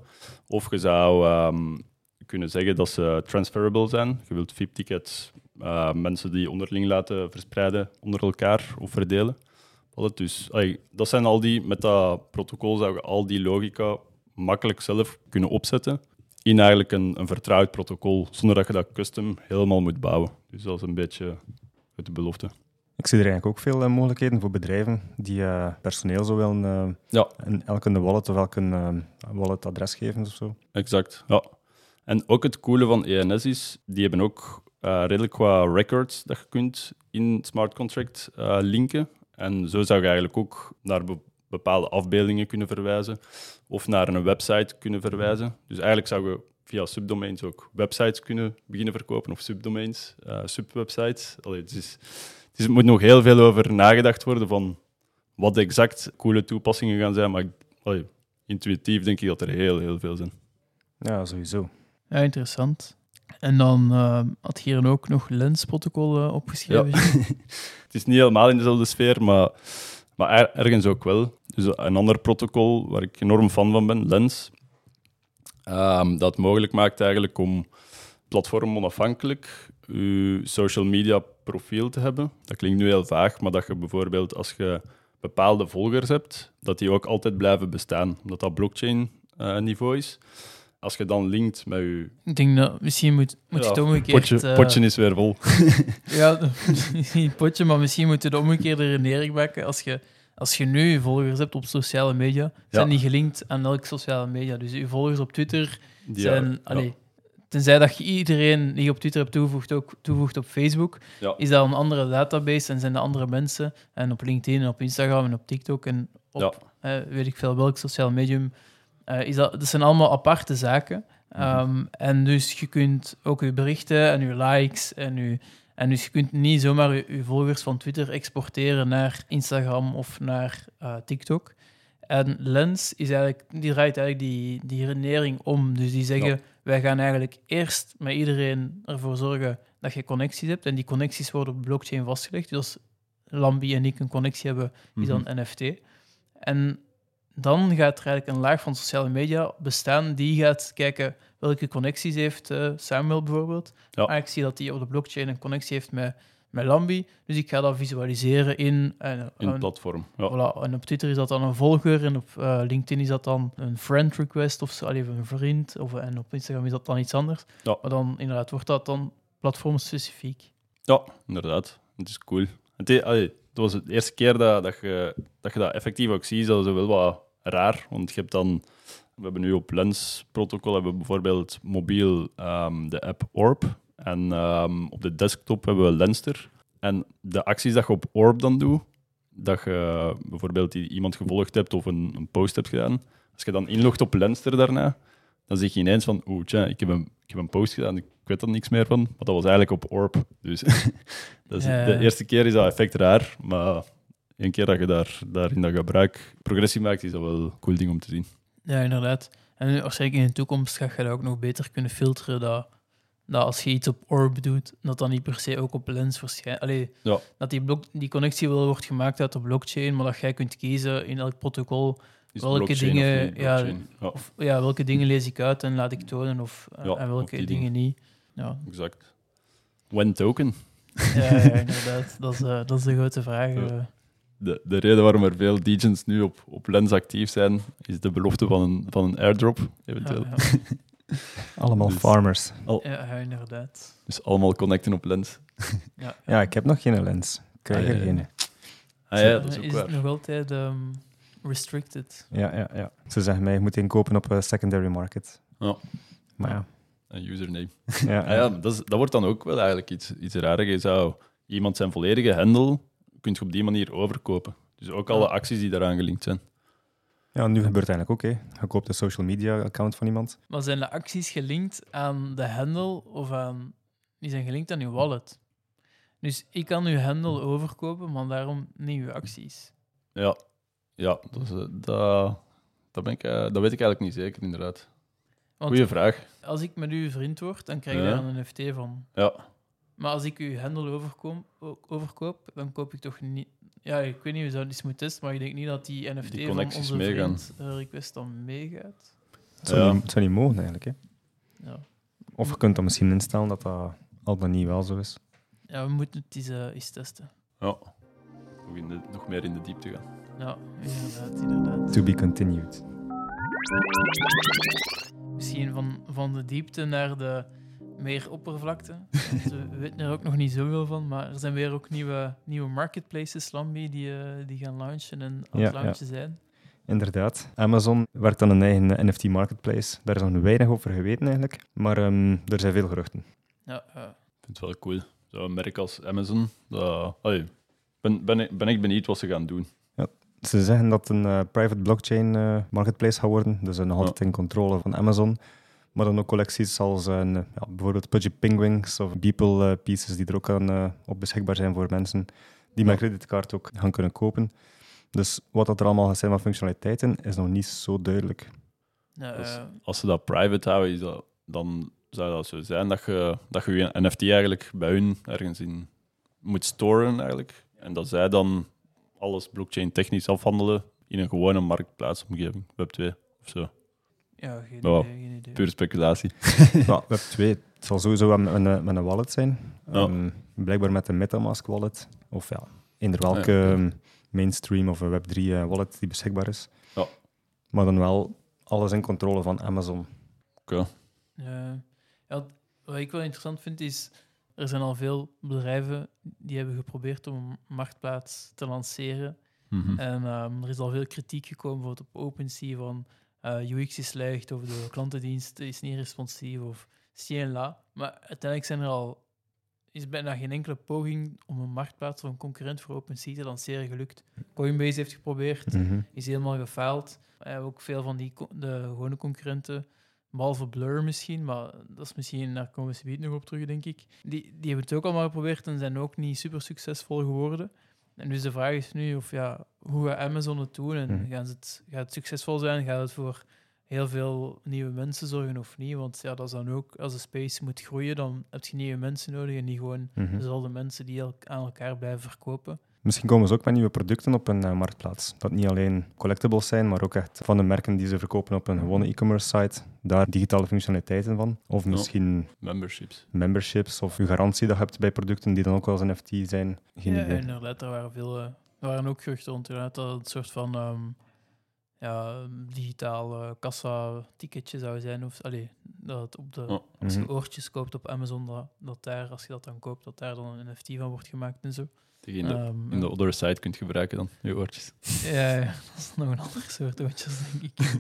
Of je zou ehm, kunnen zeggen dat ze transferable zijn. Je wilt VIP-tickets eh, mensen die onderling laten verspreiden onder elkaar of verdelen. Dus allee, dat zijn al die, met dat protocol zou je al die logica makkelijk zelf kunnen opzetten in eigenlijk een, een vertrouwd protocol, zonder dat je dat custom helemaal moet bouwen. Dus dat is een beetje de belofte. Ik zie er eigenlijk ook veel eh, mogelijkheden voor bedrijven die eh, personeel zo willen eh, Ja, een, elk een wallet of elk een eh, walletadres geven of zo. exact. Ja. En ook het coole van ENS is, die hebben ook redelijk qua records dat je kunt in smart contract linken. En zo zou je eigenlijk ook naar be- bepaalde afbeeldingen kunnen verwijzen of naar een website kunnen verwijzen. Dus eigenlijk zou je via subdomains ook websites kunnen beginnen verkopen of subdomains, eh, subwebsites. Allee, het, is, het is, moet nog heel veel over nagedacht worden van wat exact coole toepassingen gaan zijn, maar allee, intuïtief denk ik dat er heel, heel veel zijn. Ja, sowieso. Ja, interessant. En dan eh, had hier ook nog lensprotocol eh, opgeschreven. Het is niet helemaal in dezelfde sfeer, maar, maar er- ergens ook wel. Dus een ander protocol waar ik enorm fan van ben, Lens, ehm, dat mogelijk maakt eigenlijk om platform onafhankelijk je social media profiel te hebben. Dat klinkt nu heel vaag, maar dat je bijvoorbeeld als je bepaalde volgers hebt, dat die ook altijd blijven bestaan, omdat dat blockchain eh, niveau is. Als je dan linkt met je... Ik denk dat misschien moet, moet je Ja, het omgekeerd... potje, eh, potje is weer vol. Ja, niet potje, maar misschien moet je de omgekeerde redenering maken. Als je, als je nu je volgers hebt op sociale media, zijn Ja. die gelinkt aan elke sociale media. Dus je volgers op Twitter zijn... ja, allee, Tenzij dat je iedereen die je op Twitter hebt toegevoegd, ook toevoegt op Facebook, ja. is dat een andere database en zijn de andere mensen. En op LinkedIn en op Instagram en op TikTok en op eh, weet ik veel welk sociaal medium. Eh, is dat, dat zijn allemaal aparte zaken. Mhm. Ehm, en dus je kunt ook je berichten en je likes en je... En dus je kunt niet zomaar je, je volgers van Twitter exporteren naar Instagram of naar eh, TikTok. En Lens is eigenlijk, die draait eigenlijk die, die redenering om. Dus die zeggen, Ja. wij gaan eigenlijk eerst met iedereen ervoor zorgen dat je connecties hebt. En die connecties worden op blockchain vastgelegd. Dus als Lambi en ik een connectie hebben, is dan Mhm. NFT. En dan gaat er eigenlijk een laag van sociale media bestaan die gaat kijken welke connecties heeft eh, Samuel bijvoorbeeld. Ja. Ik zie dat hij op de blockchain een connectie heeft met met Lambi. Dus ik ga dat visualiseren in... En, In het en- platform. Ja. Voilà, en op Twitter is dat dan een volger en op eh, LinkedIn is dat dan een friend request of zo, allee, een vriend. Of, en op Instagram is dat dan iets anders. Ja. Maar dan inderdaad wordt dat dan platformspecifiek. Ja, inderdaad. Het is cool. Het, allee, het was de eerste keer dat, dat, je, dat effectief ook ziet. Dat is wel wat raar. Want je hebt dan... We hebben nu op Lens-protocol hebben bijvoorbeeld mobiel ehm, de app Orb. En ehm, op de desktop hebben we Lenster. En de acties dat je op Orb dan doet, dat je bijvoorbeeld iemand gevolgd hebt of een, een post hebt gedaan, als je dan inlogt op Lenster daarna, dan zeg je ineens van, oeh, tja, ik heb, een, ik heb een post gedaan, ik weet er niks meer van. Maar dat was eigenlijk op Orb. Dus dat is, Ja. de eerste keer is dat effect raar, maar één keer dat je daar, daar in dat gebruik progressie maakt, is dat wel een cool ding om te zien. Ja, inderdaad. En waarschijnlijk in de toekomst ga je dat ook nog beter kunnen filteren. Dat, dat als je iets op Orb doet, dat dan niet per se ook op Lens verschijnt. Allee, Ja. Dat die, blok, die connectie wel wordt gemaakt uit de blockchain, maar dat jij kunt kiezen in elk protocol Is Welke dingen- niet ja? Ja, Of ja, welke dingen lees ik uit en laat ik tonen, of eh, Ja, en welke dingen niet. Ja, exact. When token. ja, ja, inderdaad. Dat is, eh, dat is de grote vraag. Ja. eh. De, de reden waarom er veel degens nu op, op Lens actief zijn, is de belofte van een, van een airdrop, eventueel. Ja, ja. Allemaal Dus- farmers. Ja, ja, inderdaad. Dus allemaal connecten op Lens. Ja, Ja, ik heb nog geen lens. Ik krijg Ah, er geen. Ah ja, dat is ook het waar. nog altijd ehm, restricted? Ja, ja, ja. Ze zeggen mij, je moet inkopen op een secondary market. Ja. Maar ja. Een username. ja, Ah ja, dat, is, dat wordt dan ook wel eigenlijk iets, iets raar. Je zou iemand zijn volledige handle kunt je op die manier overkopen. Dus ook alle acties die daaraan gelinkt zijn. Ja, nu gebeurt het eigenlijk ook. Hè. Je koopt een social media account van iemand. Maar zijn de acties gelinkt aan de handle of aan... Die zijn gelinkt aan uw wallet. Dus ik kan uw handle overkopen, maar daarom niet uw acties. Ja, ja dat, is, eh, dat, dat, ben ik, eh, dat weet ik eigenlijk niet zeker, inderdaad. Want Goeie vraag. als ik met u vriend word, dan krijg je Ja. daar een NFT van. Ja, Maar als ik uw handle overkom, o- overkoop, dan koop ik toch niet... Ja, ik weet niet hoe dat eens moet testen, maar ik denk niet dat die NFT Die van onze meegaan. vriend eh, request dan meegaat. Het zou, Ja. niet, het zou niet mogen eigenlijk. Hè. Ja. Of je kunt dan misschien instellen dat dat al dan niet wel zo is. ja, we moeten het eens, eens testen. ja. Nog, in de, nog meer in de diepte gaan. Ja, inderdaad, inderdaad. To be continued. Misschien van, van de diepte naar de meer oppervlakte. Want we weten er ook nog niet zoveel van, maar er zijn weer ook nieuwe, nieuwe marketplaces, Lambi, die, eh, die gaan launchen en aan Ja, het ja. launchen zijn. Inderdaad. Amazon werkt aan een eigen eh, NFT marketplace. Daar is nog weinig over geweten eigenlijk. Maar ehm, er zijn veel geruchten. Ja. Ik vind het wel cool. Zo'n merk als Amazon. Dat, allee, ben, ben, ik- ben ik benieuwd wat ze gaan doen. Ze zeggen dat het een eh, private blockchain eh, marketplace gaat worden. Dus nog altijd in controle van Amazon. Maar dan ook collecties zoals eh, ja, bijvoorbeeld Pudgy Penguins of Beeple pieces die er ook aan, op beschikbaar zijn voor mensen die met creditcard ook gaan kunnen kopen. Dus wat dat er allemaal gaat zijn van functionaliteiten is nog niet zo duidelijk. Ja, Dus als ze dat private houden, is dat, dan zou dat zo zijn dat je, dat je je NFT eigenlijk bij hun ergens in moet storen eigenlijk. En dat zij dan alles blockchain technisch afhandelen in een gewone marktplaatsomgeving, Web2 of zo. ja, geen Ja, idee, geen idee. Puur speculatie. ja, Web 2, het zal sowieso wel met een, met een wallet zijn. Ja. Ehm, blijkbaar met een Metamask wallet. Of ja, eender welke ja, ehm, mainstream of een Web 3 eh, wallet die beschikbaar is. Ja. Maar dan wel alles in controle van Amazon. Oké. Ja, ja, wat ik wel interessant vind is, er zijn al veel bedrijven die hebben geprobeerd om een marktplaats te lanceren. Mhm. En ehm, er is al veel kritiek gekomen bijvoorbeeld op OpenSea van eh, UX is slecht of de klantendienst is niet responsief of ci en la. Maar uiteindelijk zijn er al is bijna geen enkele poging om een marktplaats of een concurrent voor OpenSea te lanceren gelukt. Coinbase heeft geprobeerd, Mhm. is helemaal gefaald. We hebben ook veel van die de gewone concurrenten, behalve Blur misschien, maar dat is misschien, daar komen we zometeen nog op terug, denk ik. Die, die hebben het ook allemaal geprobeerd en zijn ook niet super succesvol geworden. En dus de vraag is nu of ja, hoe gaat Amazon het doen en Mhm. gaan ze het, gaat het succesvol zijn? Gaat het voor heel veel nieuwe mensen zorgen of niet? Want ja, dat is dan ook, als de space moet groeien, dan heb je nieuwe mensen nodig en niet gewoon Mhm. dezelfde mensen die aan elkaar blijven verkopen. Misschien komen ze ook met nieuwe producten op een uh, marktplaats. Dat niet alleen collectibles zijn, maar ook echt van de merken die ze verkopen op een gewone e-commerce site. Daar digitale functionaliteiten van. Of misschien ja, memberships. memberships of je garantie dat je hebt bij producten die dan ook wel eens NFT zijn. Geen ja, idee. inderdaad. Er waren, veel, uh, er waren ook geruchten rond dat het een soort van um, ja, digitaal uh, kassa-ticketje zou zijn. Of, allee, dat het op de, als je Mhm. oortjes koopt op Amazon, dat, dat daar, als je dat dan koopt, dat daar dan een NFT van wordt gemaakt en zo. Die je in de, in de other side kunt gebruiken dan, je oortjes. ja, ja, dat is nog een ander soort oortjes, denk ik.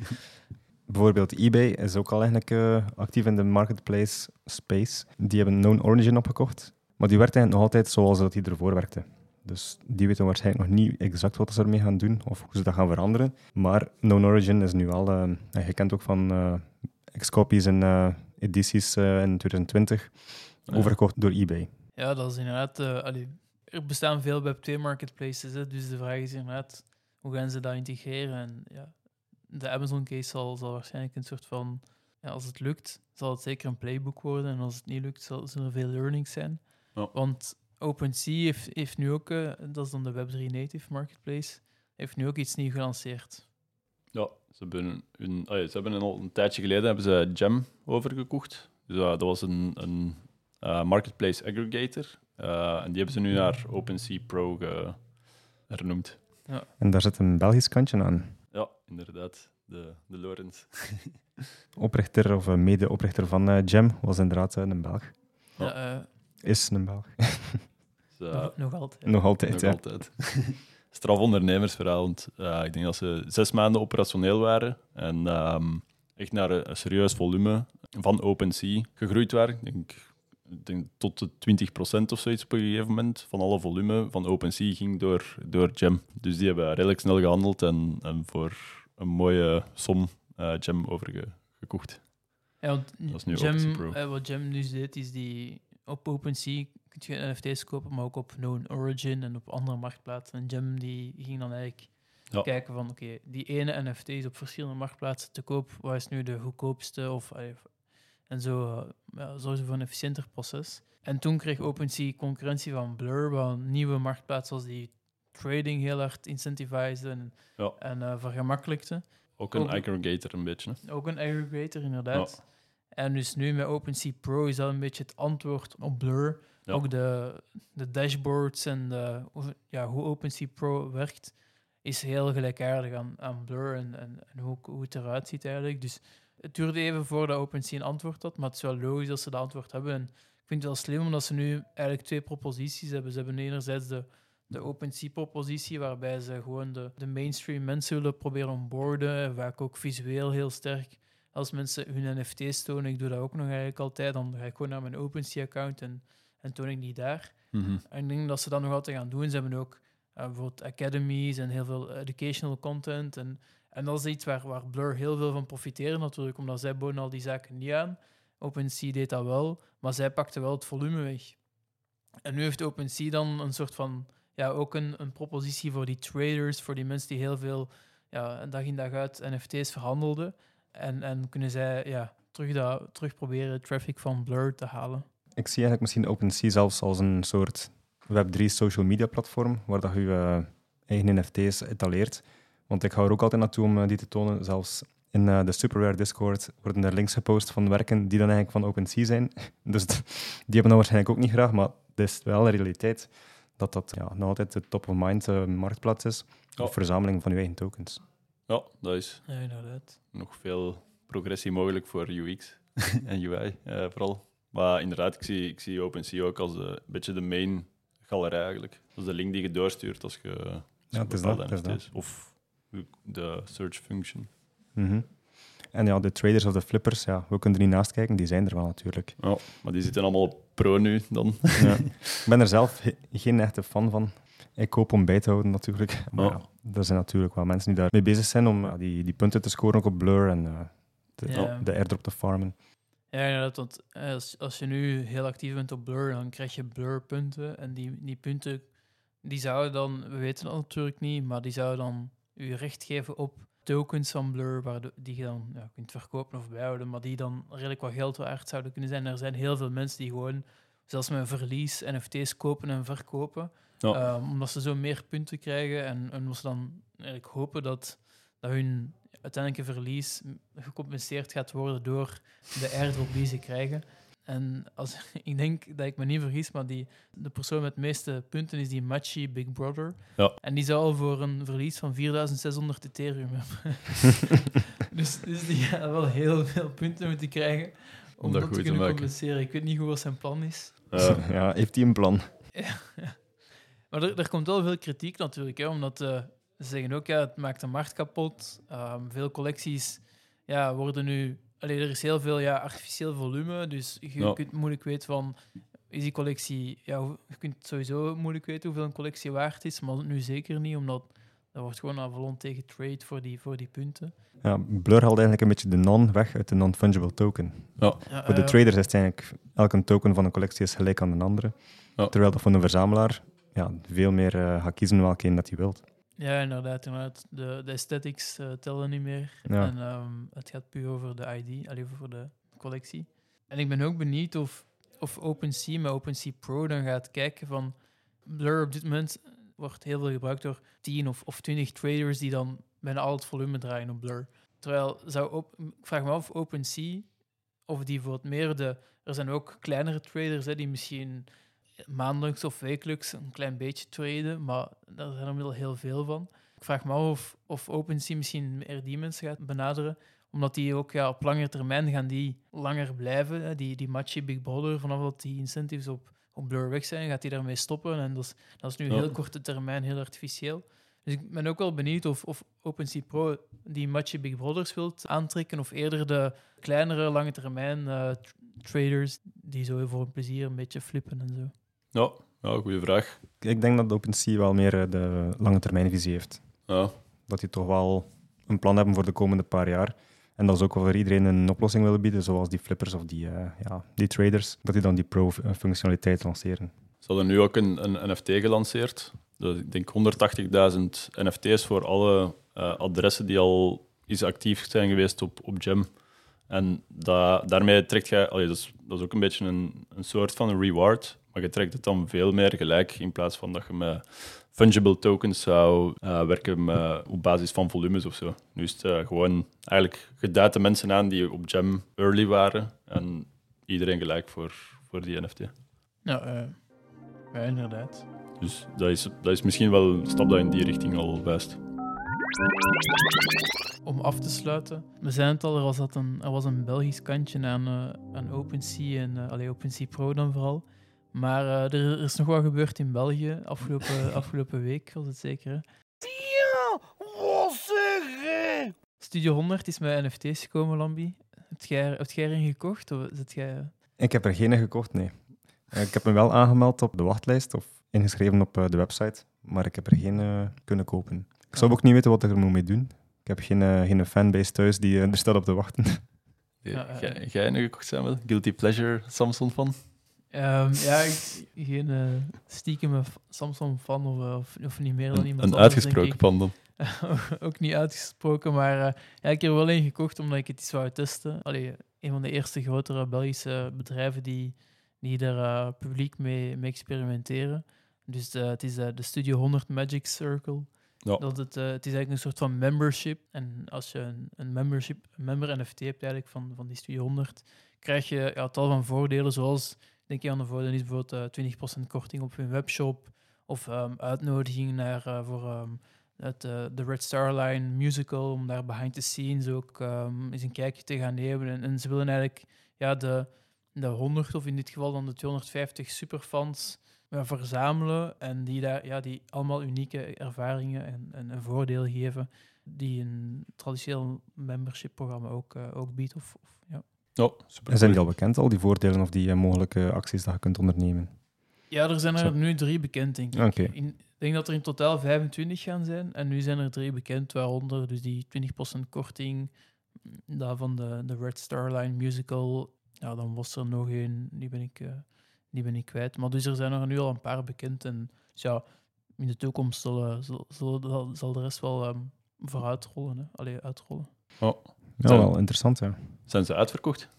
Bijvoorbeeld eBay is ook al eigenlijk eh, actief in de marketplace space. Die hebben Known Origin opgekocht, maar die werkt eigenlijk nog altijd zoals dat die ervoor werkte. Dus die weten waarschijnlijk nog niet exact wat ze ermee gaan doen of hoe ze dat gaan veranderen. Maar Known Origin is nu al, eh, ja, je kent ook van eh X-copies en eh, edities in 2020, Ja. overgekocht door eBay. Ja, dat is inderdaad... allee, er bestaan veel Web2 marketplaces, hè, dus de vraag is inderdaad, hoe gaan ze dat integreren? En ja, de Amazon case zal, zal waarschijnlijk een soort van... Ja, als het lukt, zal het zeker een playbook worden. En als het niet lukt, zal, zullen er veel learnings zijn. Ja. Want OpenSea heeft, heeft nu ook, eh, dat is dan de Web3 native marketplace, heeft nu ook iets nieuws gelanceerd. Ja, ze hebben, hun, ja, ze hebben al een tijdje geleden hebben ze Gem overgekocht. Dus uh, dat was een, een uh, marketplace aggregator. Uh, en die hebben ze nu naar OpenSea Pro ge, hernoemd. En daar zit een Belgisch kantje aan. Ja, inderdaad. De, de Lorenz. Oprichter of eh, mede-oprichter van eh, Gem was inderdaad eh, een Belg. Ja. Ja, eh, Is een Belg. Dus, uh, nog, nog altijd. Nog altijd, nog ja. altijd. Straf ondernemersverhaal. Want, uh, ik denk dat ze zes maanden operationeel waren. En um, echt naar een, een, serieus volume van OpenSea gegroeid waren. Ik denk, ik denk tot de 20% of zoiets op een gegeven moment van alle volume van OpenSea ging door, door Gem. Dus die hebben redelijk snel gehandeld en, en voor een mooie som uh, Gem overgekocht. Ja, want Dat is nu Pro. eh, wat Gem nu deed, is die op OpenSea kun je NFT's kopen, maar ook op Known Origin en op andere marktplaatsen. En Gem die ging dan eigenlijk Ja. kijken van, oké, die ene NFT is op verschillende marktplaatsen te koop, wat is nu de goedkoopste? Of, en zo ja, zorgde voor een efficiënter proces. En toen kreeg OpenSea concurrentie van Blur, een nieuwe marktplaats was die trading heel hard incentivized en, Ja. en uh, vergemakkelijkte. Ook een ook- aggregator een beetje. hè. Ook een aggregator, inderdaad. En dus nu met OpenSea Pro is dat een beetje het antwoord op Blur. Ja. Ook de, de dashboards en de, hoe- ja, hoe OpenSea Pro werkt, is heel gelijkaardig aan, aan Blur en, en, en hoe, hoe het eruit ziet eigenlijk. Dus het duurde even voordat OpenSea een antwoord had, maar het is wel logisch dat ze dat antwoord hebben. En ik vind het wel slim omdat ze nu eigenlijk twee proposities hebben. Ze hebben enerzijds de, de OpenSea-propositie, waarbij ze gewoon de, de mainstream mensen willen proberen onboarden, vaak ook visueel heel sterk als mensen hun NFT's tonen, ik doe dat ook nog eigenlijk altijd, dan ga ik gewoon naar mijn OpenSea-account en, en toon ik die daar. Mhm. En ik denk dat ze dat nog altijd gaan doen. Ze hebben ook uh, bijvoorbeeld academies en heel veel educational content. En, en dat is iets waar, waar Blur heel veel van profiteren natuurlijk, omdat zij boden al die zaken niet aan. OpenSea deed dat wel, maar zij pakten wel het volume weg. En nu heeft OpenSea dan een soort van, ja, ook een, een propositie voor die traders, voor die mensen die heel veel, ja, dag in dag uit NFT's verhandelden. En, en kunnen zij ja, terug, dat, terug proberen traffic van Blur te halen. Ik zie eigenlijk misschien OpenSea zelfs als een soort Web3 social media platform, waar dat je uh, eigen NFT's etaleert. Want ik hou er ook altijd naartoe om uh, die te tonen. Zelfs in uh, de Superrare Discord worden er links gepost van werken die dan eigenlijk van OpenSea zijn. Dus die hebben dat waarschijnlijk ook niet graag, maar het is wel een realiteit dat dat ja, nog altijd de top-of-mind uh, marktplaats is. Ja. Of verzameling van je eigen tokens. Ja, dat is Ja, inderdaad. nog veel progressie mogelijk voor UX en UI uh, vooral. Maar inderdaad, ik zie, ik zie OpenSea ook als uh, een beetje de main galerij eigenlijk. Dat is de link die je doorstuurt als je, als Ja, het is dat, het is dat. Of de search function. Mm -hmm. En ja, de traders of de flippers, ja, we kunnen er niet naast kijken, die zijn er wel natuurlijk. Ja, maar die zitten allemaal op pro nu dan. Ja. ik ben er zelf geen echte fan van. Ik koop om bij te houden natuurlijk. Maar ja, er zijn natuurlijk wel mensen die daarmee bezig zijn om ja, die, die punten te scoren ook op Blur en uh, de, Ja. de airdrop te farmen. Ja, inderdaad. Want als, als je nu heel actief bent op Blur, dan krijg je Blur-punten. En die, die punten, die zouden dan, we weten dat natuurlijk niet, maar die zouden dan je recht geven op tokens van Blur, waar de- die je dan ja, kunt verkopen of bijhouden, maar die dan redelijk wat geld waard zouden kunnen zijn. Er zijn heel veel mensen die gewoon, zelfs met een verlies, NFT's kopen en verkopen. Ja. Ehm, omdat ze zo meer punten krijgen en, en omdat ze dan eigenlijk hopen dat, dat hun uiteindelijke verlies gecompenseerd gaat worden door de airdrop die ze krijgen. En als, ik denk dat ik me niet vergis, maar die, de persoon met de meeste punten is die Machi Big Brother. Ja. En die zou al voor een verlies van 4600 Ethereum hebben. dus, dus die gaat wel heel veel punten moeten krijgen om, Om dat dat goed te te kunnen maken. compenseren. Ik weet niet goed wat zijn plan is. Ja, heeft hij een plan? Maar er, er komt wel veel kritiek natuurlijk, hè, omdat eh, ze zeggen ook, ja, het maakt de markt kapot. Ehm, veel collecties ja, worden nu... Allee, er is heel veel ja, artificieel volume, dus je Ja. kunt moeilijk weten van... Is die collectie... Ja, je kunt sowieso moeilijk weten hoeveel een collectie waard is, maar nu zeker niet, omdat er wordt gewoon Avalon tegen trade voor die, voor die punten. Ja, Blur haalt eigenlijk een beetje de non weg uit de non-fungible token. Ja, Voor de eh, traders is het eigenlijk, elke token van een collectie is gelijk aan de andere. Ja. Terwijl dat voor een verzamelaar ja, veel meer eh, gaat kiezen welke een dat hij wilt. Ja, inderdaad. inderdaad. De, de aesthetics eh, tellen niet meer. Ja. En ehm, het gaat puur over de ID, alleen voor de collectie. En ik ben ook benieuwd of, of OpenSea met OpenSea Pro dan gaat kijken van... Blur op dit moment wordt heel veel gebruikt door 10 of, of 20 traders die dan bijna al het volume draaien op Blur. Terwijl, zou op, ik vraag me af of OpenSea, of die voor het meer de... Er zijn ook kleinere traders hè, die misschien maandelijks of wekelijks een klein beetje traden, maar daar zijn er inmiddels heel veel van. Ik vraag me af of, of OpenSea misschien meer die mensen gaat benaderen, omdat die ook ja, op langere termijn gaan die langer blijven. Hè. Die, die matchy Big Brother, vanaf dat die incentives op, op Blur weg zijn, gaat die daarmee stoppen. En dat is, dat is nu Ja. heel korte termijn, heel artificieel. Dus ik ben ook wel benieuwd of, of OpenSea Pro die matchy Big Brothers wilt aantrekken, of eerder de kleinere, lange termijn eh, tr- traders die zo voor hun plezier een beetje flippen en zo. Ja, ja, goede vraag. Ik denk dat OpenSea wel meer eh, de lange termijn visie heeft. Ja, dat die toch wel een plan hebben voor de komende paar jaar. En dat is ook wel voor iedereen een oplossing willen bieden, zoals die flippers of die, eh, ja, die traders, dat die dan die pro-functionaliteit lanceren. Ze hadden nu ook een, een NFT gelanceerd. Dus ik denk 180.000 NFT's voor alle eh, adressen die al eens actief zijn geweest op, op Gem. En da, daarmee trekt je, allee, dat, is, dat is ook een beetje een, een soort van een reward, maar je trekt het dan veel meer gelijk in plaats van dat je met fungible tokens zou eh, werken met, op basis van volumes of zo. Nu is het eh, gewoon eigenlijk geduide mensen aan die op Gem early waren en iedereen gelijk voor, voor die NFT. Ja, eh, ja inderdaad. Dus dat is, dat is misschien wel een stap dat in die richting al wijst. Om af te sluiten, we zijn het al, er was, dat een, er was een Belgisch kantje aan, eh, aan OpenSea en uh, allee, OpenSea Pro dan vooral. Maar eh, er, er is nog wat gebeurd in België, afgelopen, afgelopen week was het zeker. Hè? Studio 100 is met NFT's gekomen, Lambi. Heb jij, heb jij erin gekocht? Of zit jij... Ik heb er geen gekocht, nee. Eh, Ik heb me wel aangemeld op de wachtlijst of ingeschreven op eh, de website, maar ik heb er geen eh, kunnen kopen. Ik zou Ja. ook niet weten wat ik er moet mee doen. Ik heb geen, eh, geen fanbase thuis die eh, er staat op te wachten. Ja, eh, jij nu gekocht zijn wel? Guilty Pleasure Samsung van? Ehm, ja, ik, geen uh, stiekem Samsung fan of, of, of niet meer dan iemand een anders, uitgesproken fan dan. ook niet uitgesproken, maar eh, ja, ik heb er wel een gekocht omdat ik het eens wou testen. Allee, een van de eerste grotere Belgische bedrijven die, die eh, publiek mee, mee experimenteren. Dus eh, het is de Studio 100 Magic Circle. Dat het, eh, het is eigenlijk een soort van membership. En als je een, een membership, member NFT hebt eigenlijk van, van die Studio 100, krijg je ja, tal van voordelen, zoals, denk je aan de voordelen, is bijvoorbeeld eh 20% korting op hun webshop, of ehm uitnodiging naar, eh, voor ehm, het, eh, de Red Star Line musical, om daar behind the scenes ook ehm, eens een kijkje te gaan nemen. En, en ze willen eigenlijk ja, de, de 100, of in dit geval dan de 250 superfans verzamelen en die daar ja, die allemaal unieke ervaringen en, en een voordeel geven die een traditioneel membership-programma ook, eh, ook biedt. Of, of, ja. Ja, super. En zijn die al bekend, al die voordelen of die eh, mogelijke acties dat je kunt ondernemen? ja, er zijn er Zo. nu drie bekend, denk ik. In- ik denk dat er in totaal 25 gaan zijn. En nu zijn er drie bekend, waaronder dus die 20% korting. Dat van de, de Red Star Line musical. Ja, dan was er nog één, die ben ik, eh, die ben ik kwijt. Maar dus er zijn er nu al een paar bekend. En dus ja, in de toekomst zal, zal, zal, zal de rest wel ehm vooruit rollen. Hè? Allee, uitrollen. Ja. Ja, wel interessant, ja. Zijn ze uitverkocht?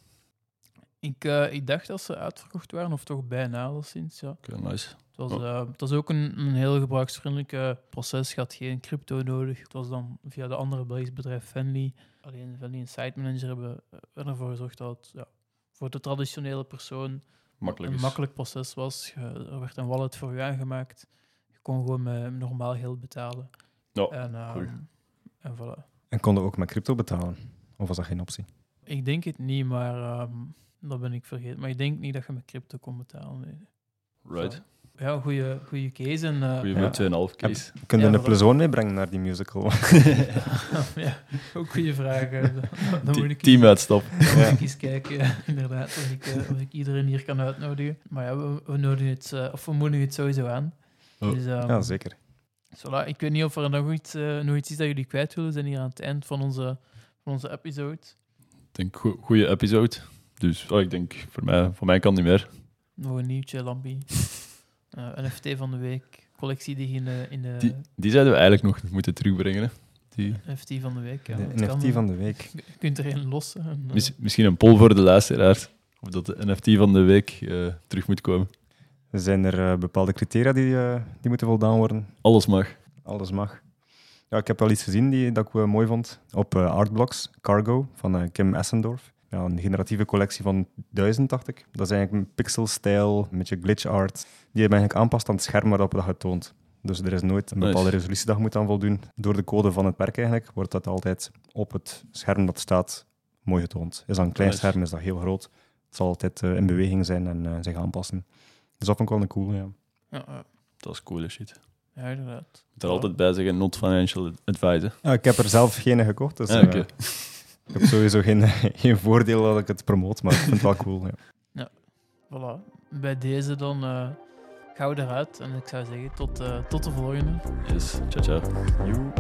Ik, eh, ik dacht dat ze uitverkocht waren, of toch bijna al sinds. Ja. Oké, nice. Het was, Oh. eh, het was ook een, een heel gebruiksvriendelijke proces. Je had geen crypto nodig. Het was dan via de andere Belgisch bedrijf Fenly. Alleen Fenly en Site Manager hebben eh, ervoor gezorgd dat ja, voor de traditionele persoon Makkelijk een makkelijk proces was. Je- er werd een wallet voor je aangemaakt. Je kon gewoon met normaal geld betalen. Ja, en, goeie. en voilà. En konden ook met crypto betalen? Of was dat geen optie? Ik denk het niet, maar ehm, dat ben ik vergeten. Maar ik denk niet dat je met crypto kon betalen. nee. Right. Ja, goede goede case. En, eh, Goeie Ja. met 2,5 case. Kun je Ja, een plezoon meebrengen naar die musical? ja, ook goede vraag. Dan, dan moet ik Teamuitstap. Dan moet ik eens kijken, inderdaad, of ik, eh, of ik iedereen hier kan uitnodigen. Maar ja, we, we, nodigen het, eh, of we moedigen het sowieso aan. Oh. Dus, ehm, ja, zeker. voilà. Ik weet niet of er nog iets, eh, nog iets is dat jullie kwijt willen zijn hier aan het eind van onze, van onze episode. Ik denk, go- goede episode. Dus oh, ik denk, voor mij, voor mij kan het niet meer. Nog een nieuwtje, Lampie. Eh, NFT van de week. Collectie die in de, in de Die, die zouden we eigenlijk nog moeten terugbrengen. Hè. Die, NFT van de week. Ja, de dat kan. NFT van de week. Je kunt er een lossen. En, eh, mis- misschien een poll voor de luisteraar. Of dat de NFT van de week eh, terug moet komen. Zijn er bepaalde criteria die, die moeten voldaan worden? Alles mag. Alles mag. Ja, ik heb wel iets gezien die, dat ik wel mooi vond. Op Artblocks, Cargo, van Kim Essendorf. Ja, een generatieve collectie van 1000, dacht ik. Dat is eigenlijk een pixel-style, een beetje glitch art. Die je eigenlijk aanpast aan het scherm waarop dat je het toont. Dus er is nooit een Nice. bepaalde resolutie dat je moet aan voldoen. Door de code van het merk eigenlijk wordt dat altijd op het scherm dat staat mooi getoond. Is dat een klein Nice. scherm, is dat heel groot. Het zal altijd eh, in beweging zijn en eh, zich aanpassen. Dus dat vond ik wel een cool, ja. ja, ja, Dat is coole shit. ja, inderdaad. Ik moet er altijd bij zeggen, not financial. Ja, ik heb er zelf geen gekocht, dus Ah, eh, oké. Ik heb sowieso geen, geen voordeel dat ik het promoot, maar ik vind het wel cool. Ja. Voilà. Bij deze dan eh gaan we eruit. En ik zou zeggen, tot, eh, tot de volgende. Yes, ciao ciao.